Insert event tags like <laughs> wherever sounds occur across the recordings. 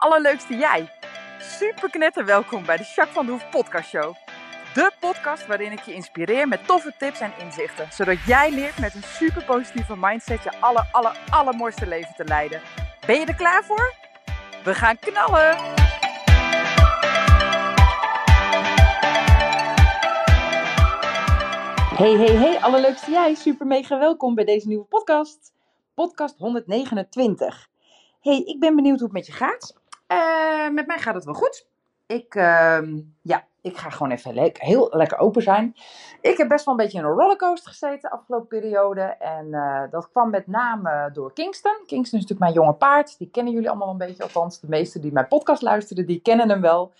allerleukste jij. Super knetter welkom bij de Jacques van de Hoef podcast show. De podcast waarin ik je inspireer met toffe tips en inzichten. Zodat jij leert met een super positieve mindset je aller, aller, allermooiste leven te leiden. Ben je er klaar voor? We gaan knallen! Hey, hey, hey, allerleukste jij. Super mega welkom bij deze nieuwe podcast. Podcast 129. Hey, ik ben benieuwd hoe het met je gaat. Eh, met mij gaat het wel goed. Ik, ehm, ja, ik ga gewoon even heel lekker open zijn. Ik heb best wel een beetje in een rollercoaster gezeten de afgelopen periode. En eh, dat kwam met name door Kingston. Kingston is natuurlijk mijn jonge paard. Die kennen jullie allemaal een beetje. Althans, de meesten die mijn podcast luisteren, die kennen hem wel.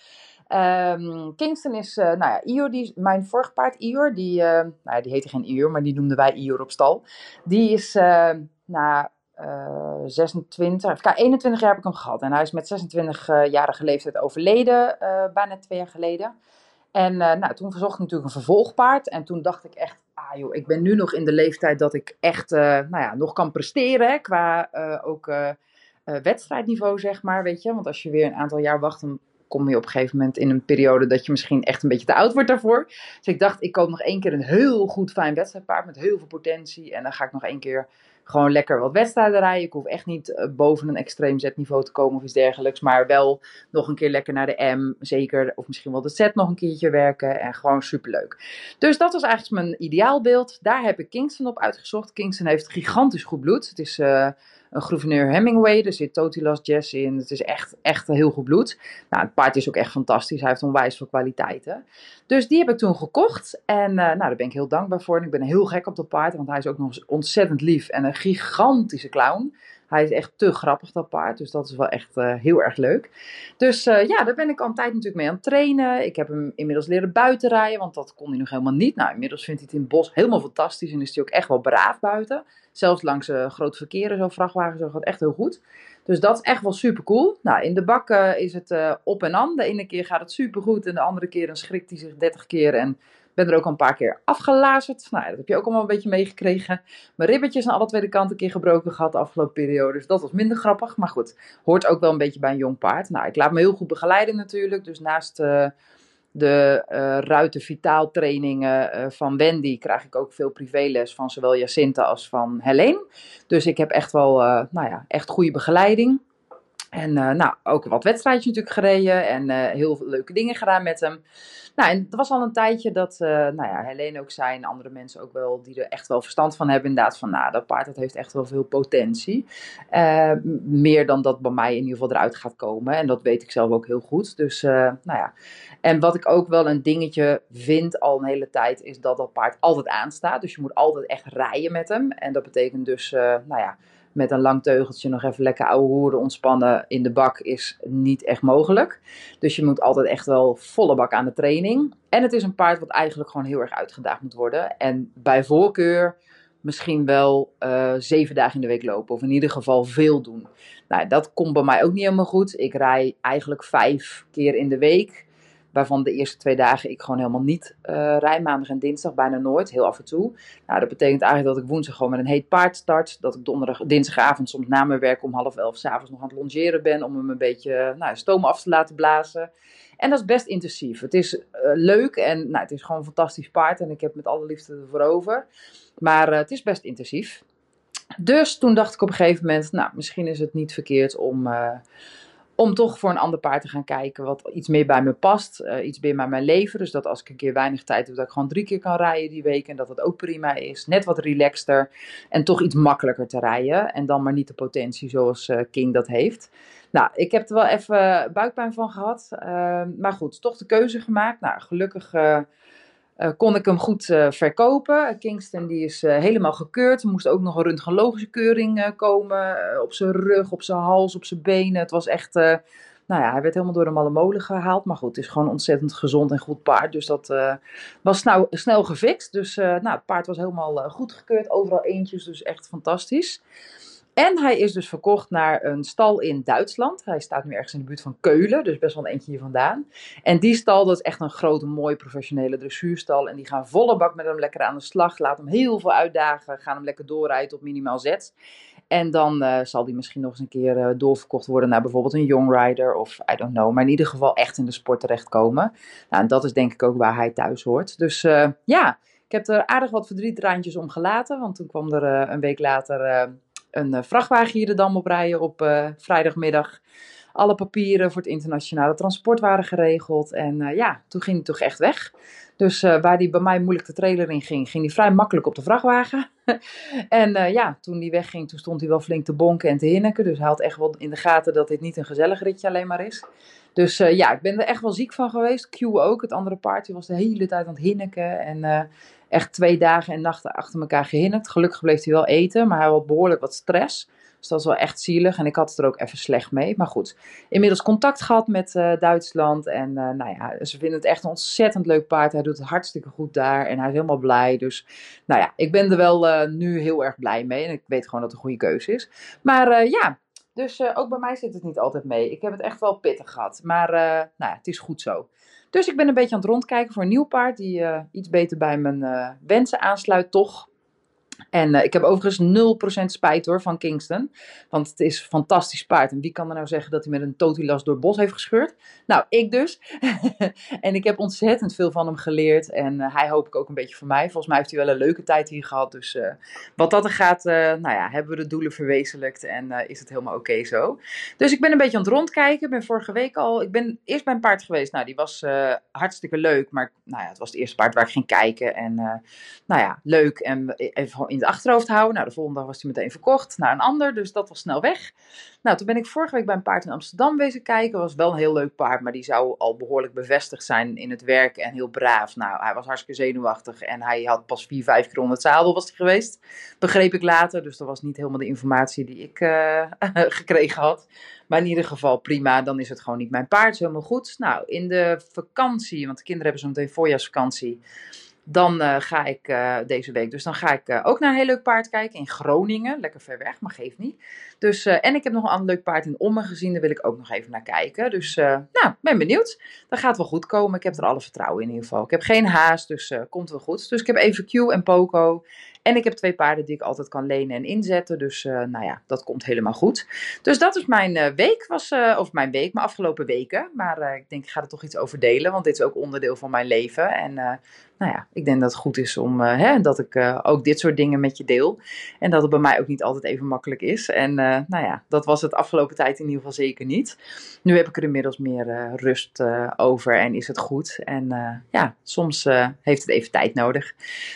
Um, Kingston is, uh, nou ja, Ior, die, mijn vorige paard Ior, die, nou ja, die heette geen Ior, maar die noemden wij Ior op stal. Die is uh, na 26, even 21 jaar heb ik hem gehad. En hij is met 26-jarige leeftijd overleden, bijna twee jaar geleden. En nou, toen verzocht ik natuurlijk een vervolgpaard. En toen dacht ik echt, ah joh, ik ben nu nog in de leeftijd dat ik echt, nou ja, nog kan presteren. Qua ook wedstrijdniveau, zeg maar, weet je. Want als je weer een aantal jaar wacht, dan kom je op een gegeven moment in een periode dat je misschien echt een beetje te oud wordt daarvoor. Dus ik dacht, ik koop nog één keer een heel goed fijn wedstrijdpaard met heel veel potentie. En dan ga ik nog één keer gewoon lekker wat wedstrijden rijden. Ik hoef echt niet boven een extreem zetniveau te komen of iets dergelijks. Maar wel nog een keer lekker naar de M. Zeker. Of misschien wel de Z nog een keertje werken. En gewoon superleuk. Dus dat was eigenlijk mijn ideaalbeeld. Daar heb ik Kingston op uitgezocht. Kingston heeft gigantisch goed bloed. Het is... Uh, een gouverneur Hemingway. Er zit Totilas Jazz in. Het is echt, echt heel goed bloed. Nou, het paard is ook echt fantastisch. Hij heeft onwijs veel kwaliteiten. Dus die heb ik toen gekocht. En uh, nou, daar ben ik heel dankbaar voor. En ik ben heel gek op dat paard. Want hij is ook nog ontzettend lief. En een gigantische clown. Hij is echt te grappig, dat paard. Dus dat is wel echt uh, heel erg leuk. Dus uh, ja, daar ben ik al een tijd natuurlijk mee aan het trainen. Ik heb hem inmiddels leren buiten rijden, want dat kon hij nog helemaal niet. Nou, inmiddels vindt hij het in het bos helemaal fantastisch en is hij ook echt wel braaf buiten. Zelfs langs uh, groot verkeer en zo, vrachtwagens, gaat echt heel goed. Dus dat is echt wel super cool. Nou, in de bak is het op en aan. De ene keer gaat het super goed en de andere keer dan schrikt hij zich 30 keer en ben er ook al een paar keer afgelazerd. Nou, dat heb je ook allemaal een beetje meegekregen. Mijn ribbetjes aan alle twee kanten een keer gebroken gehad de afgelopen periode. Dus dat was minder grappig. Maar goed, hoort ook wel een beetje bij een jong paard. Nou, ik laat me heel goed begeleiden natuurlijk. Dus naast uh, de uh, ruiten vitaal trainingen uh, van Wendy krijg ik ook veel privéles van zowel Jacinta als van Helene. Dus ik heb echt wel, nou ja, echt goede begeleiding. En uh, nou, ook wat wedstrijdjes natuurlijk gereden en uh, heel leuke dingen gedaan met hem. Nou, en het was al een tijdje dat, uh, nou ja, Helene ook zei en andere mensen ook wel, die er echt wel verstand van hebben inderdaad, van nou, dat paard dat heeft echt wel veel potentie. meer dan dat bij mij in ieder geval eruit gaat komen en dat weet ik zelf ook heel goed. Dus, nou ja. En wat ik ook wel een dingetje vind al een hele tijd, is dat dat paard altijd aanstaat. Dus je moet altijd echt rijden met hem. En dat betekent dus, nou ja met een lang teugeltje nog even lekker ouwe hoeren ontspannen in de bak is niet echt mogelijk. Dus je moet altijd echt wel volle bak aan de training. En het is een paard wat eigenlijk gewoon heel erg uitgedaagd moet worden. En bij voorkeur misschien wel uh, zeven dagen in de week lopen. Of in ieder geval veel doen. Nou, dat komt bij mij ook niet helemaal goed. Ik rij eigenlijk vijf keer in de week. Waarvan de eerste twee dagen ik gewoon helemaal niet uh, rij. Maandag en dinsdag bijna nooit. Heel af en toe. Nou, dat betekent eigenlijk dat ik woensdag gewoon met een heet paard start. Dat ik donderdag, dinsdagavond soms na mijn werk om half elf s'avonds nog aan het longeren ben. Om hem een beetje nou, stoom af te laten blazen. En dat is best intensief. Het is uh, leuk en nou, het is gewoon een fantastisch paard. En ik heb met alle liefde ervoor over. Maar het is best intensief. Dus toen dacht ik op een gegeven moment, nou, misschien is het niet verkeerd om om toch voor een ander paard te gaan kijken wat iets meer bij me past, uh, iets meer bij mijn leven. Dus dat als ik een keer weinig tijd heb, dat ik gewoon drie keer kan rijden die week en dat dat ook prima is. Net wat relaxter en toch iets makkelijker te rijden en dan maar niet de potentie zoals uh, King dat heeft. Nou, ik heb er wel even buikpijn van gehad, uh, maar goed, toch de keuze gemaakt. Nou, gelukkig uh, kon ik hem goed uh, verkopen. Kingston die is uh, helemaal gekeurd. Er moest ook nog een röntgenologische keuring komen. op zijn rug, op zijn hals, op zijn benen. Het was echt... nou ja, hij werd helemaal door de malle molen gehaald. Maar goed, het is gewoon ontzettend gezond en goed paard. Dus dat was snel, snel gefixt. Dus nou, het paard was helemaal goed gekeurd. Overal eentjes, dus echt fantastisch. En hij is dus verkocht naar een stal in Duitsland. Hij staat nu ergens in de buurt van Keulen, dus best wel een eentje hier vandaan. En die stal, dat is echt een grote, mooie professionele dressuurstal. En die gaan volle bak met hem lekker aan de slag. Laat hem heel veel uitdagen. Gaan hem lekker doorrijden op minimaal zet. En dan uh, zal die misschien nog eens een keer uh, doorverkocht worden naar bijvoorbeeld een Young Rider of I don't know. Maar in ieder geval echt in de sport terechtkomen. Nou, en dat is denk ik ook waar hij thuis hoort. Dus uh, ja, ik heb er aardig wat verdrietraantjes om gelaten. Want toen kwam er een week later een vrachtwagen hier de dam op rijden op vrijdagmiddag. Alle papieren voor het internationale transport waren geregeld. En ja, toen ging hij toch echt weg. Dus uh, waar die bij mij moeilijk de trailer in ging, ging hij vrij makkelijk op de vrachtwagen. <laughs> en uh, ja, toen die wegging, toen stond hij wel flink te bonken en te hinniken. Dus hij had echt wel in de gaten dat dit niet een gezellig ritje alleen maar is. Dus uh, ja, ik ben er echt wel ziek van geweest. Q ook, het andere paardje was de hele tijd aan het hinniken. En echt twee dagen en nachten achter elkaar gehinnikt. Gelukkig bleef hij wel eten, maar hij had behoorlijk wat stress. Dus dat was wel echt zielig. En ik had het er ook even slecht mee. Maar goed, inmiddels contact gehad met uh, Duitsland. En uh, nou ja, ze vinden het echt een ontzettend leuk paard. Hij doet het hartstikke goed daar. En hij is helemaal blij. Dus nou ja, ik ben er wel uh, nu heel erg blij mee. En ik weet gewoon dat het een goede keuze is. Maar ja, dus ook bij mij zit het niet altijd mee. Ik heb het echt wel pittig gehad. Maar nou ja, het is goed zo. Dus ik ben een beetje aan het rondkijken voor een nieuw paard die iets beter bij mijn wensen aansluit, toch. En uh, ik heb overigens 0% spijt hoor van Kingston. Want het is een fantastisch paard. En wie kan er nou zeggen dat hij met een totilas door het bos heeft gescheurd? Nou, ik dus. <laughs> en ik heb ontzettend veel van hem geleerd. En uh, hij hoop ik ook een beetje van mij. Volgens mij heeft hij wel een leuke tijd hier gehad. Dus uh, wat dat er gaat, nou ja, hebben we de doelen verwezenlijkt. En is het helemaal oké zo. Dus ik ben een beetje aan het rondkijken. Ik ben vorige week al. Ik ben eerst bij een paard geweest. Nou, die was hartstikke leuk. Maar nou ja, het was het eerste paard waar ik ging kijken. En nou ja, leuk. En even in het achterhoofd houden. Nou, de volgende dag was hij meteen verkocht naar een ander, dus dat was snel weg. Nou, toen ben ik vorige week bij een paard in Amsterdam wezen kijken. Was wel een heel leuk paard, maar die zou al behoorlijk bevestigd zijn in het werk en heel braaf. Nou, hij was hartstikke zenuwachtig en hij had pas vier, vijf keer onder het zadel was hij geweest. Begreep ik later, dus dat was niet helemaal de informatie die ik uh, <laughs> gekregen had. Maar in ieder geval prima, dan is het gewoon niet mijn paard, helemaal goed. Nou, in de vakantie, want de kinderen hebben zo meteen voorjaarsvakantie dan uh, ga ik uh, deze week, dus dan ga ik uh, ook naar een heel leuk paard kijken in Groningen. Lekker ver weg, maar geeft niet. Dus, en ik heb nog een ander leuk paard in Ommen gezien, daar wil ik ook nog even naar kijken. Dus, nou, ben benieuwd. Dat gaat wel goed komen. Ik heb er alle vertrouwen in in ieder geval. Ik heb geen haast, dus komt wel goed. Dus ik heb even Q en Poco. En ik heb twee paarden die ik altijd kan lenen en inzetten. Dus uh, nou ja, dat komt helemaal goed. Dus dat is mijn uh, week, was, uh, of mijn week, mijn afgelopen weken. Maar ik denk, ik ga er toch iets over delen, want dit is ook onderdeel van mijn leven. En nou ja, ik denk dat het goed is om, hè, dat ik ook dit soort dingen met je deel. En dat het bij mij ook niet altijd even makkelijk is. En nou ja, dat was het afgelopen tijd in ieder geval zeker niet. Nu heb ik er inmiddels meer rust over en is het goed. En ja, soms heeft het even tijd nodig.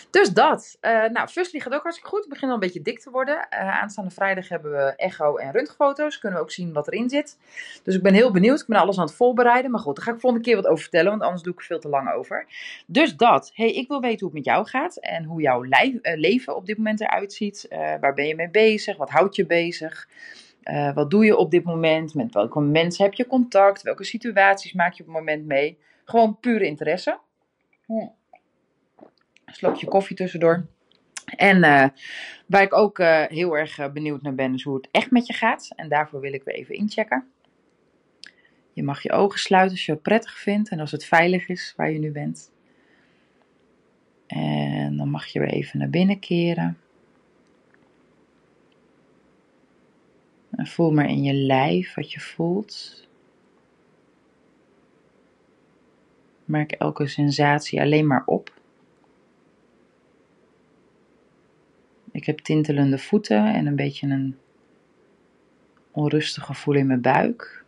Dus dat. nou, Fusli gaat ook hartstikke goed. Het begint al een beetje dik te worden. Uh, aanstaande vrijdag hebben we echo- en röntgenfoto's. Kunnen we ook zien wat erin zit. Dus ik ben heel benieuwd. Ik ben alles aan het voorbereiden. Maar goed, daar ga ik volgende keer wat over vertellen. Want anders doe ik veel te lang over. Dus dat. hey, ik wil weten hoe het met jou gaat. En hoe jouw uh, leven op dit moment eruit ziet. Uh, waar ben je mee bezig? Wat houdt je bezig? Wat doe je op dit moment? Met welke mensen heb je contact? Welke situaties maak je op het moment mee? Gewoon pure interesse. Hm. Slokje koffie tussendoor. En uh, waar ik ook uh, heel erg uh, benieuwd naar ben, is hoe het echt met je gaat. En daarvoor wil ik weer even inchecken. Je mag je ogen sluiten als je het prettig vindt en als het veilig is waar je nu bent. En dan mag je weer even naar binnen keren. En voel maar in je lijf wat je voelt. Merk elke sensatie alleen maar op. Ik heb tintelende voeten en een beetje een onrustig gevoel in mijn buik.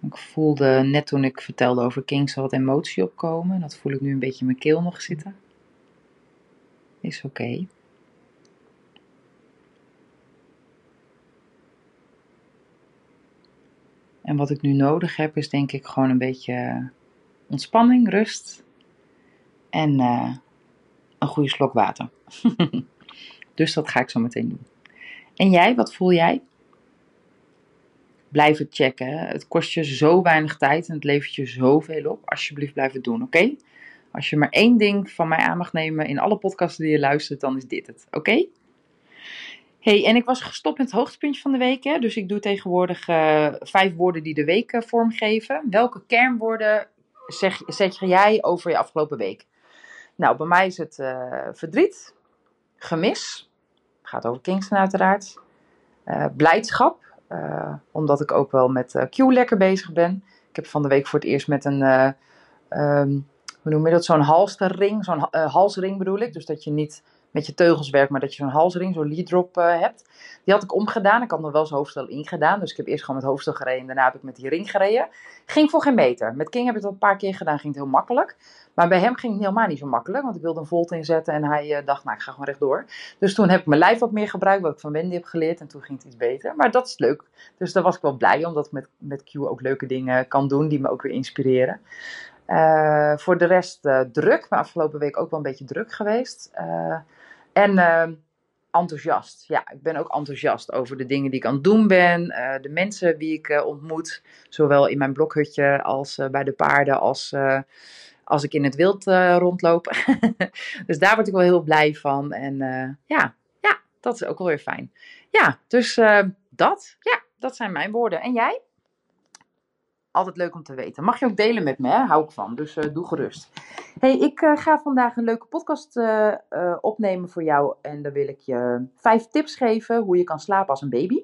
Ik voelde net toen ik vertelde over Kings wat emotie opkomen. Dat voel ik nu een beetje in mijn keel nog zitten. Is oké. En wat ik nu nodig heb is denk ik gewoon een beetje ontspanning, rust en uh, een goede slok water. <laughs> dus dat ga ik zo meteen doen. En jij, wat voel jij? Blijf het checken. Het kost je zo weinig tijd en het levert je zoveel op. Alsjeblieft, blijf het doen, oké? Als je maar één ding van mij aan mag nemen in alle podcasten die je luistert, dan is dit het, oké? Hey, en ik was gestopt met het hoogtepuntje van de week. Hè? Dus ik doe tegenwoordig uh, vijf woorden die de week uh, vormgeven. Welke kernwoorden zeg, zeg jij over je afgelopen week? Nou, bij mij is het uh, verdriet, gemis. Gaat over Kingston uiteraard. Uh, blijdschap. Uh, omdat ik ook wel met Q lekker bezig ben. Ik heb van de week voor het eerst met een, um, hoe noem je dat, zo'n halsterring, zo'n halsring bedoel ik. Dus dat je niet met je teugels werkt, maar dat je zo'n halsring, zo'n lead drop hebt. Die had ik omgedaan. Ik had nog wel zijn hoofdstel ingedaan. Dus ik heb eerst gewoon met hoofdstel gereden. En daarna heb ik met die ring gereden. Ging voor geen meter. Met King heb ik dat een paar keer gedaan. Ging het heel makkelijk. Maar bij hem ging het helemaal niet zo makkelijk. Want ik wilde een volt inzetten. En hij uh, dacht, nou ik ga gewoon rechtdoor. Dus toen heb ik mijn lijf wat meer gebruikt. Wat ik van Wendy heb geleerd. En toen ging het iets beter. Maar dat is leuk. Dus daar was ik wel blij. Omdat ik met, met Q ook leuke dingen kan doen. Die me ook weer inspireren. Uh, voor de rest uh, druk. Maar afgelopen week ook wel een beetje druk geweest. en ehm, enthousiast. Ja, ik ben ook enthousiast over de dingen die ik aan het doen ben. De mensen wie ik ontmoet. Zowel in mijn blokhutje als bij de paarden. Als, als ik in het wild rondloop. <laughs> dus daar word ik wel heel blij van. En ja, ja, dat is ook wel weer fijn. Ja, dus dat. Ja, dat zijn mijn woorden. En jij? Altijd leuk om te weten. Mag je ook delen met me, hè? hou ik van. Dus uh, doe gerust. Hey, ik uh, ga vandaag een leuke podcast uh, opnemen voor jou. En dan wil ik je vijf tips geven hoe je kan slapen als een baby.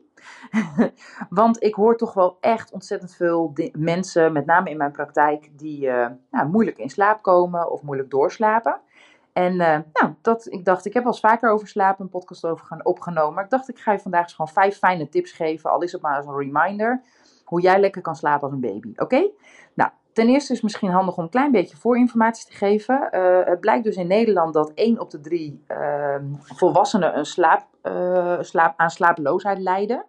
<laughs> Want ik hoor toch wel echt ontzettend veel mensen, met name in mijn praktijk, die nou, moeilijk in slaap komen of moeilijk doorslapen. En nou, dat, ik dacht, ik heb al eens vaker over slapen een podcast over gaan opgenomen. Maar ik dacht, ik ga je vandaag gewoon vijf fijne tips geven. Al is het maar als een reminder hoe jij lekker kan slapen als een baby. Oké? Nou, ten eerste is het misschien handig om een klein beetje voorinformatie te geven. Uh, het blijkt dus in Nederland dat 1 op de 3 uh, ehm, volwassenen een slaap, uh, slaap, aan slapeloosheid lijden.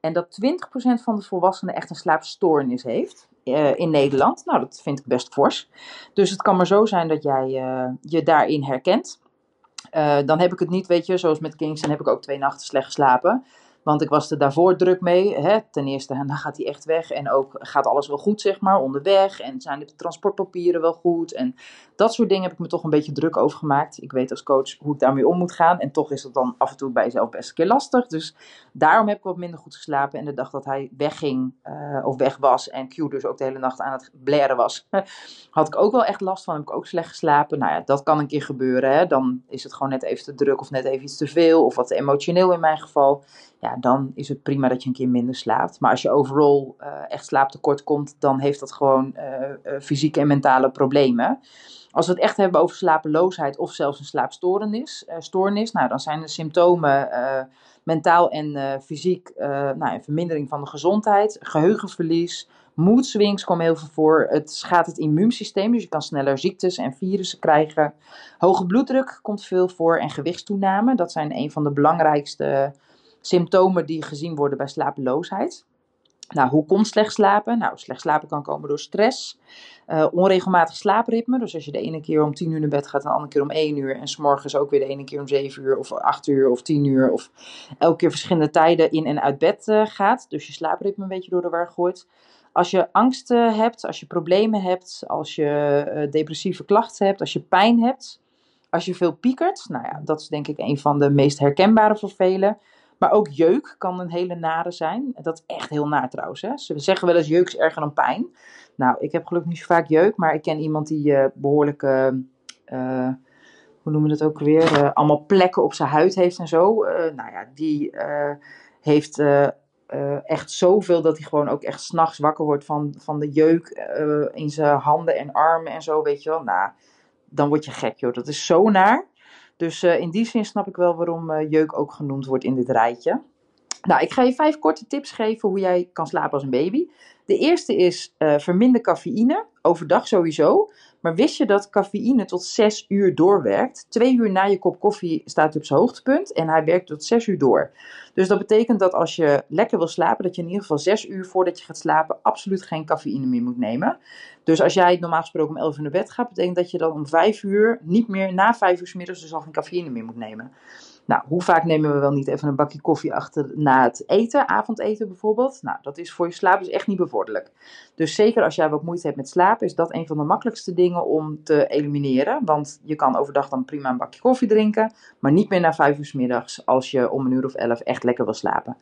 En dat 20% van de volwassenen echt een slaapstoornis heeft eh, in Nederland. Nou, dat vind ik best fors. Dus het kan maar zo zijn dat jij je daarin herkent. dan heb ik het niet, weet je, zoals met Kingston heb ik ook twee nachten slecht geslapen. Want ik was er daarvoor druk mee. Hè? Ten eerste, dan gaat hij echt weg. En ook gaat alles wel goed, zeg maar, onderweg. En zijn de transportpapieren wel goed. En dat soort dingen heb ik me toch een beetje druk over gemaakt. Ik weet als coach hoe ik daarmee om moet gaan. En toch is het dan af en toe bij jezelf best een keer lastig. Dus daarom heb ik wat minder goed geslapen. En de dag dat hij wegging uh, of weg was. En Q dus ook de hele nacht aan het blaren was. <laughs> had ik ook wel echt last van. Heb ik ook slecht geslapen. Nou ja, dat kan een keer gebeuren. Hè? Dan is het gewoon net even te druk of net even iets te veel. Of wat emotioneel in mijn geval ja, dan is het prima dat je een keer minder slaapt. Maar als je overal uh, echt slaaptekort komt, dan heeft dat gewoon uh, fysieke en mentale problemen. Als we het echt hebben over slapeloosheid of zelfs een slaapstoornis, stoornis, nou, dan zijn de symptomen mentaal en fysiek nou, een vermindering van de gezondheid, geheugenverlies, mood swings komen heel veel voor. Het schaadt het immuunsysteem, dus je kan sneller ziektes en virussen krijgen. Hoge bloeddruk komt veel voor en gewichtstoename. Dat zijn een van de belangrijkste symptomen die gezien worden bij slapeloosheid. Nou, hoe komt slecht slapen? Nou, slecht slapen kan komen door stress, uh, onregelmatig slaapritme. Dus als je de ene keer om 10 uur naar bed gaat, de andere keer om 1 uur. En s'morgens ook weer de ene keer om 7 uur of 8 uur of 10 uur. Of elke keer verschillende tijden in en uit bed uh, gaat. Dus je slaapritme een beetje door de war gooit. Als je angst uh, hebt, als je problemen hebt, als je depressieve klachten hebt, als je pijn hebt. Als je veel piekert, nou ja, dat is denk ik een van de meest herkenbare voor velen. Maar ook jeuk kan een hele nare zijn. Dat is echt heel naar trouwens. Hè? Ze zeggen wel eens jeuk is erger dan pijn. Nou, ik heb gelukkig niet zo vaak jeuk. Maar ik ken iemand die uh, behoorlijk... Uh, uh, hoe noemen we dat ook weer? allemaal plekken op zijn huid heeft en zo. nou ja, die heeft... echt zoveel dat hij gewoon ook echt s'nachts wakker wordt van, van de jeuk in zijn handen en armen en zo, weet je wel. Nou, dan word je gek, joh. Dat is zo naar. Dus uh, in die zin snap ik wel waarom uh, jeuk ook genoemd wordt in dit rijtje. Nou, ik ga je vijf korte tips geven hoe jij kan slapen als een baby. De eerste is uh, verminder cafeïne, overdag sowieso. Maar wist je dat cafeïne tot 6 uur doorwerkt? Twee uur na je kop koffie staat hij op zijn hoogtepunt en hij werkt tot 6 uur door. Dus dat betekent dat als je lekker wil slapen, dat je in ieder geval 6 uur voordat je gaat slapen absoluut geen cafeïne meer moet nemen. Dus als jij normaal gesproken om 11 uur naar bed gaat, betekent dat je dan om 5 uur niet meer na 5 uur s middags dus al geen cafeïne meer moet nemen. Nou, hoe vaak nemen we wel niet even een bakje koffie achter na het eten, avondeten bijvoorbeeld? Nou, dat is voor je slaap dus echt niet bevorderlijk. Dus zeker als jij wat moeite hebt met slapen, is dat een van de makkelijkste dingen om te elimineren. Want je kan overdag dan prima een bakje koffie drinken, maar niet meer na vijf uur s middags als je om een uur of elf echt lekker wil slapen.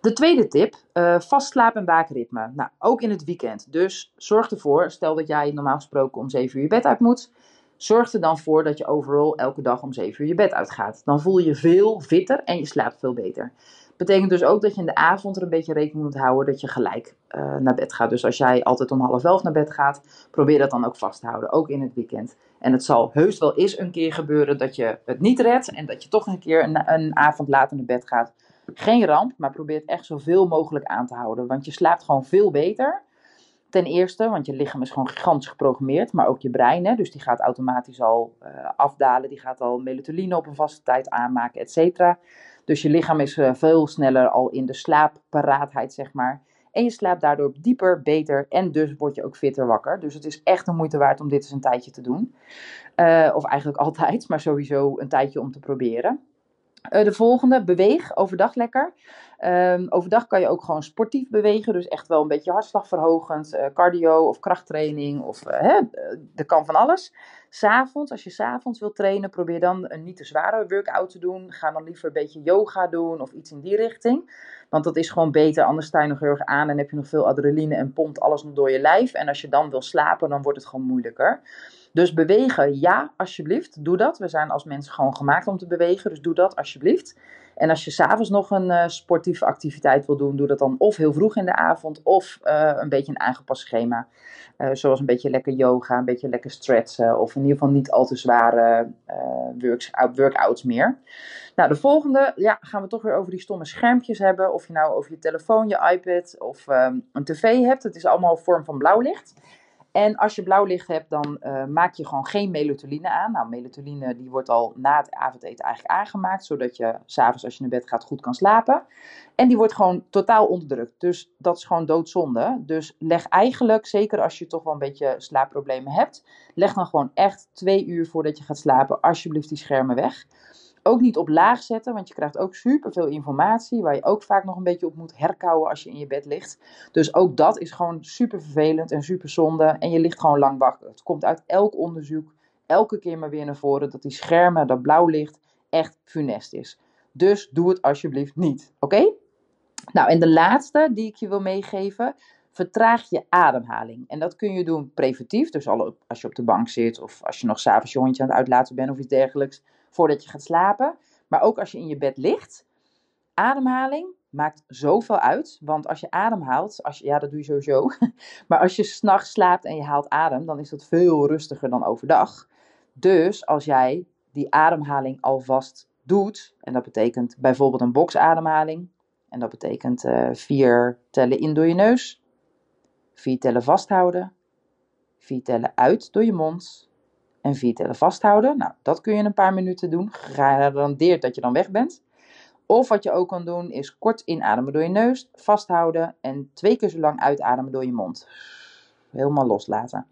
De tweede tip, uh, vast slaap- en waakritme. Nou, ook in het weekend. Dus zorg ervoor, stel dat jij normaal gesproken om 7 uur je bed uit moet Zorg er dan voor dat je overal elke dag om 7 uur je bed uitgaat. Dan voel je je veel fitter en je slaapt veel beter. Betekent dus ook dat je in de avond er een beetje rekening moet houden dat je gelijk uh, naar bed gaat. Dus als jij altijd om half elf naar bed gaat, probeer dat dan ook vast te houden, ook in het weekend. En het zal heus wel eens een keer gebeuren dat je het niet redt en dat je toch een keer een, een avond later naar bed gaat. Geen ramp, maar probeer het echt zoveel mogelijk aan te houden. Want je slaapt gewoon veel beter. Ten eerste, want je lichaam is gewoon gigantisch geprogrammeerd, maar ook je brein. Hè, dus die gaat automatisch al uh, afdalen, die gaat al melatonine op een vaste tijd aanmaken, et. Dus je lichaam is uh, veel sneller al in de slaapparaatheid, zeg maar. En je slaapt daardoor dieper, beter en dus word je ook fitter wakker. Dus het is echt een moeite waard om dit eens een tijdje te doen. Uh, of eigenlijk <laughs> altijd, maar sowieso een tijdje om te proberen. Uh, de volgende, beweeg overdag lekker. Um, overdag kan je ook gewoon sportief bewegen, dus echt wel een beetje hartslagverhogend, uh, cardio of krachttraining of uh, hè, kan van alles. S'avonds, als je s'avonds wilt trainen, probeer dan een niet te zware workout te doen. Ga dan liever een beetje yoga doen of iets in die richting. Want dat is gewoon beter, anders sta je nog heel erg aan en heb je nog veel adrenaline en pompt alles nog door je lijf. En als je dan wil slapen, dan wordt het gewoon moeilijker. Dus bewegen, ja, alsjeblieft, doe dat. We zijn als mensen gewoon gemaakt om te bewegen, dus doe dat alsjeblieft. En als je s'avonds nog een uh, sportieve activiteit wil doen, doe dat dan of heel vroeg in de avond of uh, een beetje een aangepast schema. Uh, zoals een beetje lekker yoga, een beetje lekker stretchen of in ieder geval niet al te zware workouts meer. Nou, de volgende, ja, gaan we toch weer over die stomme schermpjes hebben. Of je nou over je telefoon, je iPad of um, een tv hebt. Het is allemaal vorm van blauwlicht. En als je blauw licht hebt, dan uh, maak je gewoon geen melatonine aan. Nou, melatonine die wordt al na het avondeten eigenlijk aangemaakt, zodat je s'avonds als je naar bed gaat goed kan slapen. En die wordt gewoon totaal onderdrukt. Dus dat is gewoon doodzonde. Dus leg eigenlijk, zeker als je toch wel een beetje slaapproblemen hebt, leg dan gewoon echt twee uur voordat je gaat slapen, alsjeblieft die schermen weg. Ook niet op laag zetten, want je krijgt ook superveel informatie waar je ook vaak nog een beetje op moet herkauwen als je in je bed ligt. Dus ook dat is gewoon super vervelend en super zonde en je ligt gewoon lang wakker. Het komt uit elk onderzoek elke keer maar weer naar voren dat die schermen, dat blauw licht, echt funest is. Dus doe het alsjeblieft niet, oké? Nou, en de laatste die ik je wil meegeven, vertraag je ademhaling. En dat kun je doen preventief, dus al als je op de bank zit of als je nog s'avonds je hondje aan het uitlaten bent of iets dergelijks voordat je gaat slapen. Maar ook als je in je bed ligt. Ademhaling maakt zoveel uit. Want als je ademhaalt, als je, ja, dat doe je sowieso. <laughs> Maar als je s'nachts slaapt en je haalt adem, dan is dat veel rustiger dan overdag. Dus als jij die ademhaling alvast doet, en dat betekent bijvoorbeeld een boxademhaling, en dat betekent uh, vier tellen in door je neus, vier tellen vasthouden, vier tellen uit door je mond, en vier tellen vasthouden. Nou, dat kun je een paar minuten doen, gegarandeerd dat je dan weg bent. Of wat je ook kan doen, is kort inademen door je neus, vasthouden en twee keer zo lang uitademen door je mond. Helemaal loslaten.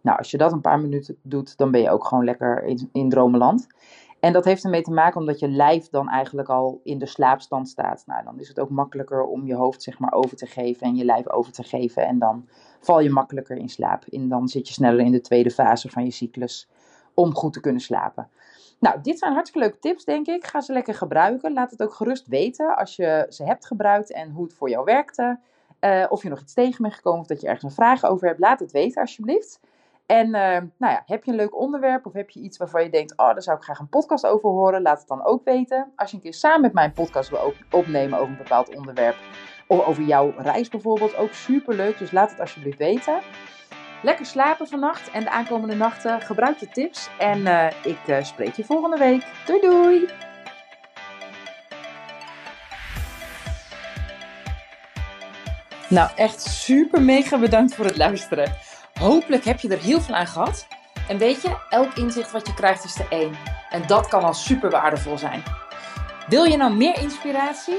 Nou, als je dat een paar minuten doet, dan ben je ook gewoon lekker in, in dromenland. En dat heeft ermee te maken omdat je lijf dan eigenlijk al in de slaapstand staat. Nou, dan is het ook makkelijker om je hoofd zeg maar over te geven en je lijf over te geven. En dan val je makkelijker in slaap. En dan zit je sneller in de tweede fase van je cyclus om goed te kunnen slapen. Nou, dit zijn hartstikke leuke tips, denk ik. Ga ze lekker gebruiken. Laat het ook gerust weten als je ze hebt gebruikt en hoe het voor jou werkte. Uh, of je nog iets tegen bent gekomen of dat je ergens een vraag over hebt. Laat het weten, alsjeblieft. En uh, nou ja, heb je een leuk onderwerp of heb je iets waarvan je denkt, oh, daar zou ik graag een podcast over horen, laat het dan ook weten. Als je een keer samen met mij een podcast wil opnemen over een bepaald onderwerp of over jouw reis bijvoorbeeld, ook super leuk. Dus laat het alsjeblieft weten. Lekker slapen vannacht en de aankomende nachten. Gebruik de tips en uh, ik uh, spreek je volgende week. Doei doei! Nou, echt super mega bedankt voor het luisteren. Hopelijk heb je er heel veel aan gehad. En weet je, elk inzicht wat je krijgt is de één. En dat kan al super waardevol zijn. Wil je nou meer inspiratie?